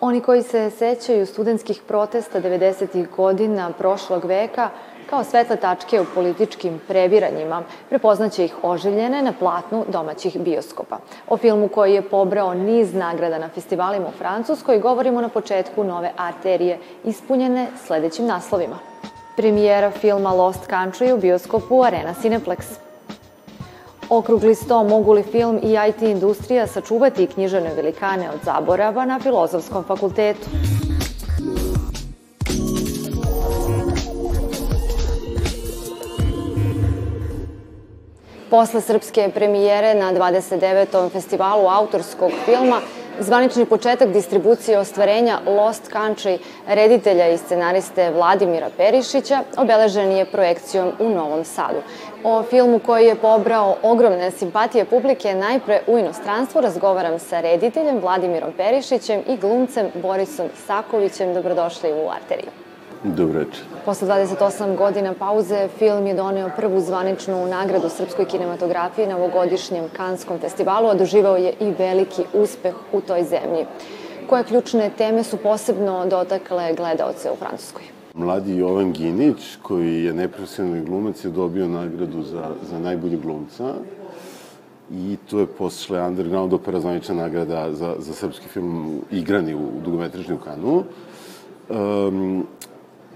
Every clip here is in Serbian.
Oni koji se sećaju studentskih protesta 90. godina prošlog veka kao svetle tačke u političkim previranjima, prepoznaće ih oživljene na platnu domaćih bioskopa. O filmu koji je pobrao niz nagrada na festivalima u Francuskoj govorimo na početku nove arterije, ispunjene sledećim naslovima. Premijera filma Lost Country u bioskopu Arena Cineplex. Okrugli sto mogu li film i IT industrija sačuvati književne velikane od zaborava na Filozofskom fakultetu. Posle srpske premijere na 29. festivalu autorskog filma, zvanični početak distribucije ostvarenja Lost Country reditelja i scenariste Vladimira Perišića obeležen je projekcijom u Novom Sadu. O filmu koji je pobrao ogromne simpatije publike najpre u inostranstvu razgovaram sa rediteljem Vladimirom Perišićem i glumcem Borisom Sakovićem. Dobrodošli u Arteriju. Dobro večer. Posle 28 godina pauze, film je doneo prvu zvaničnu nagradu srpskoj kinematografiji na ovogodišnjem Kanskom festivalu, a doživao je i veliki uspeh u toj zemlji. Koje ključne teme su posebno dotakle gledaoce u Francuskoj? Mladi Jovan Ginić, koji je neprofesionalni glumac, je dobio nagradu za, za najbolji glumca. I to je posle Underground opera zvanična nagrada za, za srpski film igrani u, u dugometražnju kanu. Um,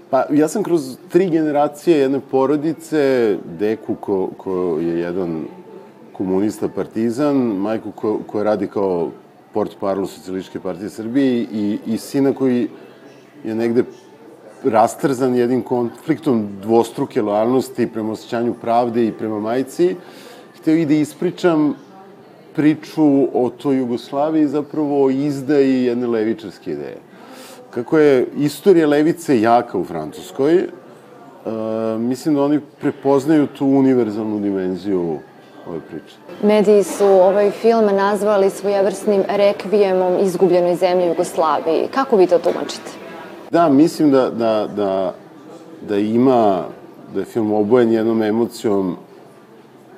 Pa, ja sam kroz tri generacije jedne porodice, deku ko, ko je jedan komunista partizan, majku ko, koja radi kao port parlu Socijalističke partije Srbije i, i sina koji je negde rastrzan jednim konfliktom dvostruke lojalnosti prema osjećanju pravde i prema majci, hteo i da ispričam priču o toj Jugoslaviji, zapravo o izdaji jedne levičarske ideje kako je istorija levice jaka u Francuskoj, e, mislim da oni prepoznaju tu univerzalnu dimenziju ove priče. Mediji su ovaj film nazvali svojevrsnim rekvijemom izgubljenoj zemlji Jugoslaviji. Kako vi to tumačite? Da, mislim da, da, da, da ima, da je film obojen jednom emocijom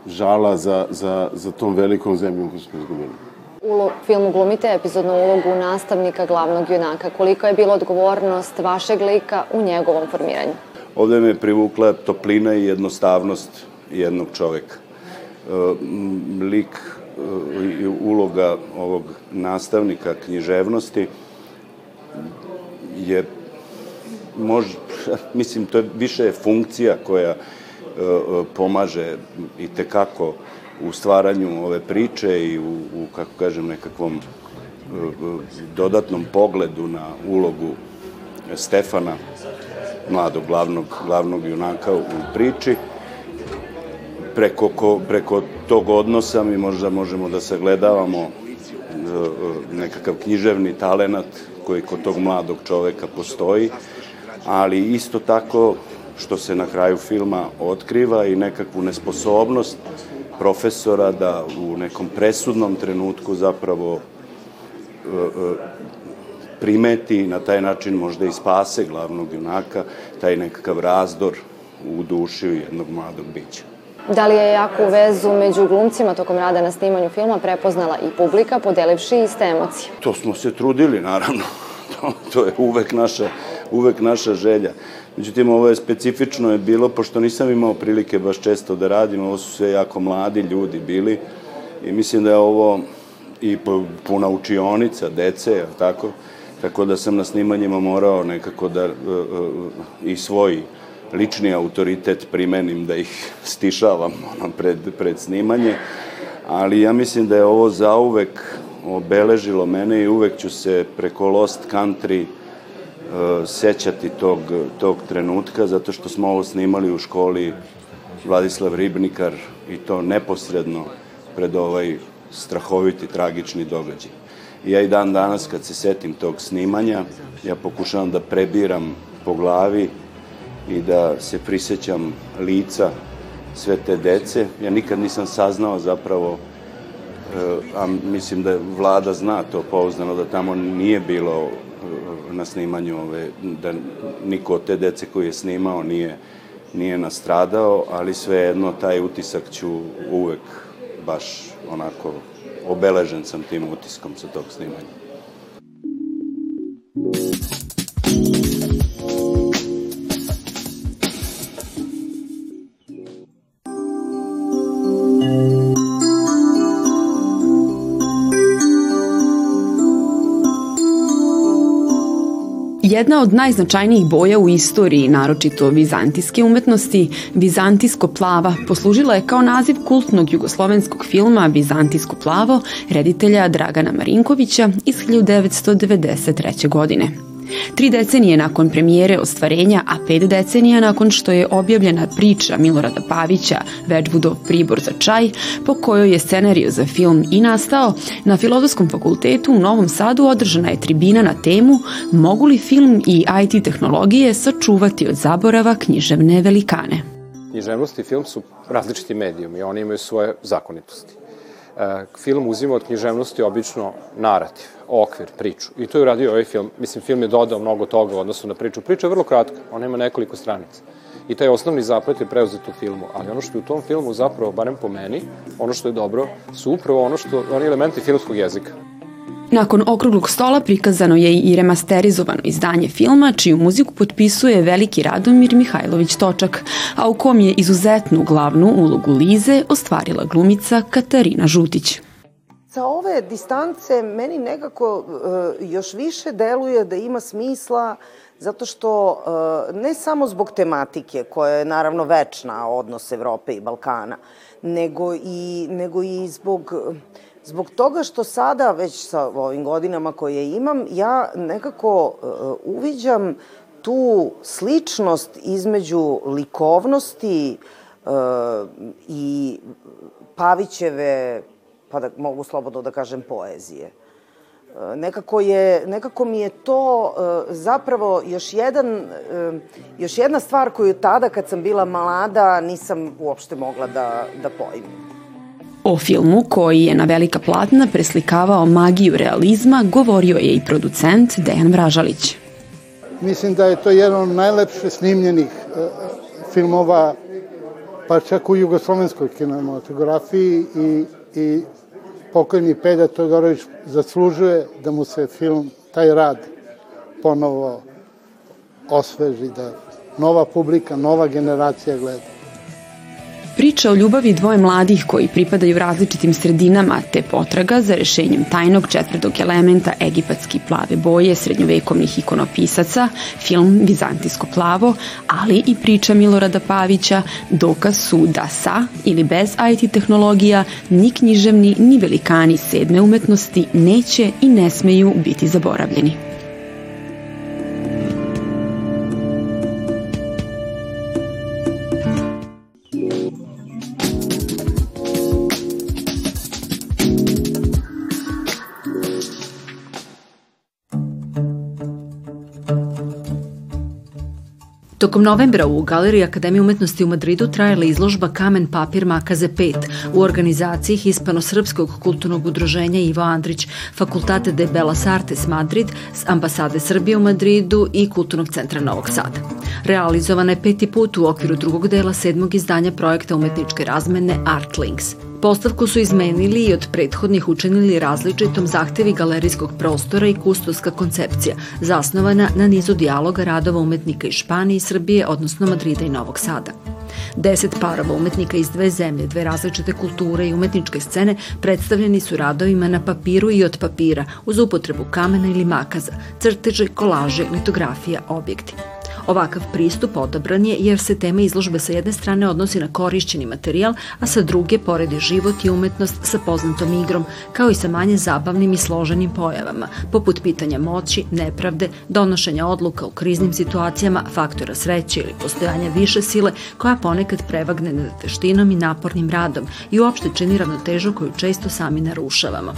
žala za, za, za tom velikom zemljom koju smo izgubili ulo, filmu glumite epizodnu ulogu nastavnika glavnog junaka. Koliko je bila odgovornost vašeg lika u njegovom formiranju? Ovde me privukla toplina i jednostavnost jednog čoveka. E, lik e, i uloga ovog nastavnika književnosti je mož, mislim, to je više funkcija koja e, pomaže i tekako u stvaranju ove priče i u, u kako kažem, nekakvom e, dodatnom pogledu na ulogu Stefana, mladog glavnog, glavnog junaka u priči. Preko, ko, preko tog odnosa mi možda možemo da sagledavamo e, nekakav književni talenat koji kod tog mladog čoveka postoji, ali isto tako što se na kraju filma otkriva i nekakvu nesposobnost profesora da u nekom presudnom trenutku zapravo e, e, primeti na taj način možda i spase glavnog junaka, taj nekakav razdor u duši jednog mladog bića. Da li je jaku vezu među glumcima tokom rada na snimanju filma prepoznala i publika, podelivši iste emocije? To smo se trudili, naravno. To, to je uvek naša, uvek naša želja. Međutim, ovo je specifično je bilo, pošto nisam imao prilike baš često da radim, ovo su sve jako mladi ljudi bili i mislim da je ovo i puna učionica, dece, tako? Tako da sam na snimanjima morao nekako da uh, uh, i svoj lični autoritet primenim, da ih stišavam ono, pred, pred snimanje. Ali ja mislim da je ovo zauvek obeležilo mene i uvek ću se preko Lost Country E, sećati tog, tog trenutka, zato što smo ovo snimali u školi Vladislav Ribnikar i to neposredno pred ovaj strahoviti, tragični događaj. I ja i dan danas kad se setim tog snimanja, ja pokušavam da prebiram po glavi i da se prisećam lica sve te dece. Ja nikad nisam saznao zapravo, e, a mislim da vlada zna to pouzdano, da tamo nije bilo na snimanju, ove, da niko od te dece koji je snimao nije, nije nastradao, ali svejedno taj utisak ću uvek baš onako obeležen sam tim utiskom sa tog snimanja. Jedna od najznačajnijih boja u istoriji, naročito vizantijske umetnosti, vizantijsko plava, poslužila je kao naziv kultnog jugoslovenskog filma Vizantijsko plavo reditelja Dragana Marinkovića iz 1993. godine. Tri decenije nakon premijere ostvarenja, a pet decenija nakon što je objavljena priča Milorada Pavića Wedgwoodov pribor za čaj, po kojoj je scenariju za film i nastao, na Filozofskom fakultetu u Novom Sadu održana je tribina na temu Mogu li film i IT tehnologije sačuvati od zaborava književne velikane? Književnost i film su različiti medijum i oni imaju svoje zakonitosti. E, film uzima od književnosti obično narativ, okvir, priču. I to je uradio ovaj film. Mislim, film je dodao mnogo toga u odnosu na priču. Priča je vrlo kratka, ona ima nekoliko stranica. I taj osnovni zaplet je preuzet u filmu. Ali ono što je u tom filmu zapravo, barem po meni, ono što je dobro, su upravo ono što, oni elementi filmskog jezika. Nakon okruglog stola prikazano je i remasterizovano izdanje filma, čiju muziku potpisuje veliki Radomir Mihajlović Točak, a u kom je izuzetnu glavnu ulogu Lize ostvarila glumica Katarina Žutić. Sa ove distance meni nekako uh, još više deluje da ima smisla zato što uh, ne samo zbog tematike koja je naravno večna odnos Evrope i Balkana, nego i, nego i zbog uh, Zbog toga što sada, već sa ovim godinama koje imam, ja nekako uh, uviđam tu sličnost između likovnosti uh, i Pavićeve, pa da mogu slobodno da kažem, poezije. Uh, nekako, je, nekako mi je to uh, zapravo još, jedan, uh, još jedna stvar koju tada kad sam bila mlada nisam uopšte mogla da, da pojmim. O filmu, koji je na velika platna preslikavao magiju realizma, govorio je i producent Dejan Vražalić. Mislim da je to jedan od najlepše snimljenih uh, filmova, pa čak u jugoslovenskoj kinematografiji i, i pokojni Peda Todorović zaslužuje da mu se film, taj rad, ponovo osveži, da nova publika, nova generacija gleda. Priča o ljubavi dvoje mladih koji pripadaju različitim sredinama te potraga za rešenjem tajnog četvrtog elementa egipatski plave boje srednjovekovnih ikonopisaca, film Vizantijsko plavo, ali i priča Milorada Pavića dokaz su da sa ili bez IT tehnologija ni književni ni velikani sedme umetnosti neće i ne smeju biti zaboravljeni. Tokom novembra u Galeriji Akademije umetnosti u Madridu trajala izložba Kamen papir Makaze 5 u organizaciji Hispano-Srpskog kulturnog udruženja Ivo Andrić, Fakultate de Belas Artes Madrid, ambasade Srbije u Madridu i Kulturnog centra Novog Sada. Realizovana je peti put u okviru drugog dela sedmog izdanja projekta umetničke razmene Artlinks – Postavku su izmenili i od prethodnih učinili različitom zahtevi galerijskog prostora i kustoska koncepcija, zasnovana na nizu dijaloga radova umetnika iz Španije i Srbije, odnosno Madrida i Novog Sada. Deset parova umetnika iz dve zemlje, dve različite kulture i umetničke scene predstavljeni su radovima na papiru i od papira uz upotrebu kamena ili makaza, crteže, kolaže, litografija, objekti. Ovakav pristup odabran je jer se tema izložbe sa jedne strane odnosi na korišćeni materijal, a sa druge poredi život i umetnost sa poznatom igrom, kao i sa manje zabavnim i složenim pojavama, poput pitanja moći, nepravde, donošenja odluka u kriznim situacijama, faktora sreće ili postojanja više sile koja ponekad prevagne nad veštinom i napornim radom i uopšte čini ravnotežu koju često sami narušavamo.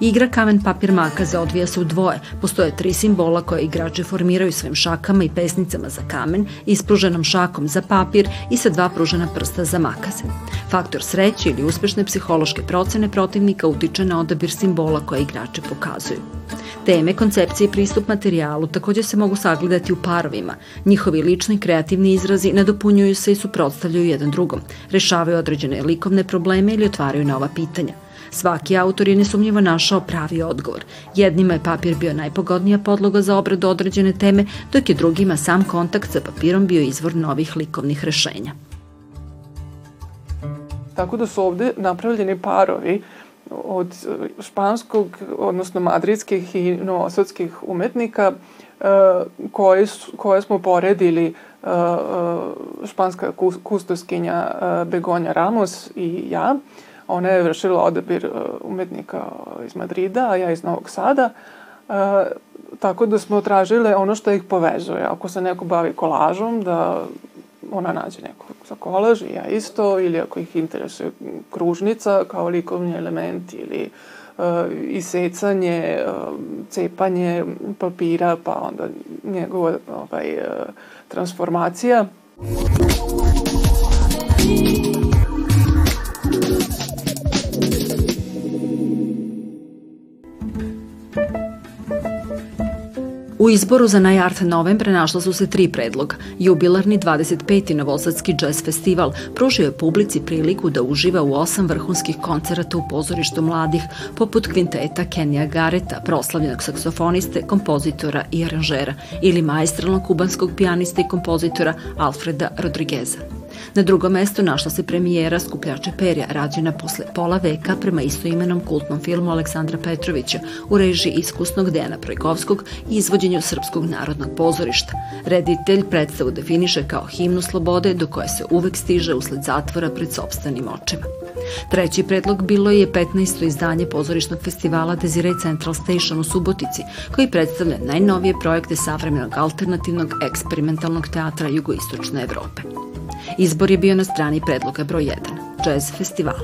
Igra kamen, papir, makaze odvija se u dvoje. Postoje tri simbola koje igrači formiraju svojim šakama i pesnicama za kamen, ispruženom šakom za papir i sa dva pružena prsta za makaze. Faktor sreće ili uspešne psihološke procene protivnika utiče na odabir simbola koje igrači pokazuju. Teme, koncepcije i pristup materijalu takođe se mogu sagledati u parovima. Njihovi lični kreativni izrazi nadopunjuju se i suprotstavljaju jedan drugom, rešavaju određene likovne probleme ili otvaraju nova pitanja. Svaki autor je nesumnjivo našao pravi odgovor. Jednima je papir bio najpogodnija podloga za obradu određene teme, dok je drugima sam kontakt sa papirom bio izvor novih likovnih rešenja. Tako da su ovde napravljeni parovi od španskog, odnosno madridskih i novosadskih umetnika e, koje, su, koje smo poredili e, e, španska kustoskinja Begonja Ramos i ja. Ona je vršila odabir umetnika iz Madrida, a ja iz Novog Sada. Tako da smo tražile ono što ih povezuje. Ako se neko bavi kolažom, da ona nađe neko za kolaž i ja isto, ili ako ih interesuje kružnica kao likovni element ili uh, isecanje, uh, cepanje papira, pa onda njegova ovaj, uh, transformacija. U izboru za najart novembre našla su se tri predloga. Jubilarni 25. Novosadski jazz festival pružio je publici priliku da uživa u osam vrhunskih koncerata u pozorištu mladih, poput kvinteta Kenija Gareta, proslavljenog saksofoniste, kompozitora i aranžera, ili maestralnog kubanskog pijanista i kompozitora Alfreda Rodrigueza. Na drugom mestu našla se premijera Skupljače perja, rađena posle pola veka prema istoimenom kultnom filmu Aleksandra Petrovića u režiji iskusnog Dejana Projkovskog i izvođenju Srpskog narodnog pozorišta. Reditelj predstavu definiše kao himnu slobode do koje se uvek stiže usled zatvora pred sobstvenim očima. Treći predlog bilo je 15. izdanje pozorišnog festivala Desiree Central Station u Subotici, koji predstavlja najnovije projekte savremenog alternativnog eksperimentalnog teatra jugoistočne Evrope. Izbor je bio na strani predloga broj 1, Jazz festivala.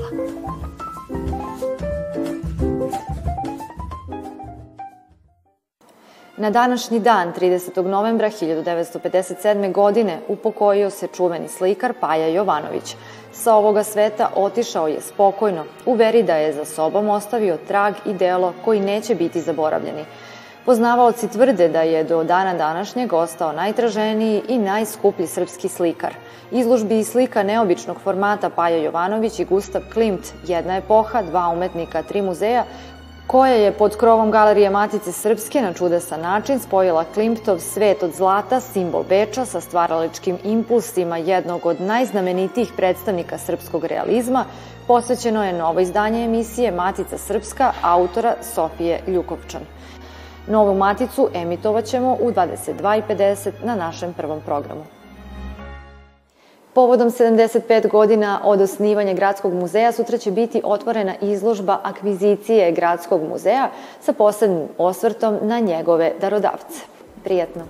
Na današnji dan, 30. novembra 1957. godine, upokojio se čuveni slikar Paja Jovanović. Sa ovoga sveta otišao je spokojno, u veri da je za sobom ostavio trag i delo koji neće biti zaboravljeni – Poznavaoci tvrde da je do dana današnjeg ostao najtraženiji i najskuplji srpski slikar. Izložbi i slika neobičnog formata Paja Jovanović i Gustav Klimt, jedna epoha, dva umetnika, tri muzeja, koja je pod krovom Galerije Matice Srpske na čudesan način spojila Klimtov svet od zlata, simbol Beča, sa stvaraličkim impulsima jednog od najznamenitijih predstavnika srpskog realizma, posvećeno je novo izdanje emisije Matica Srpska autora Sofije Ljukovčan. Novu maticu emitovaćemo u 22.50 na našem prvom programu. Povodom 75 godina od osnivanja Gradskog muzeja sutra će biti otvorena izložba akvizicije Gradskog muzeja sa posebnim osvrtom na njegove darodavce. Prijetno!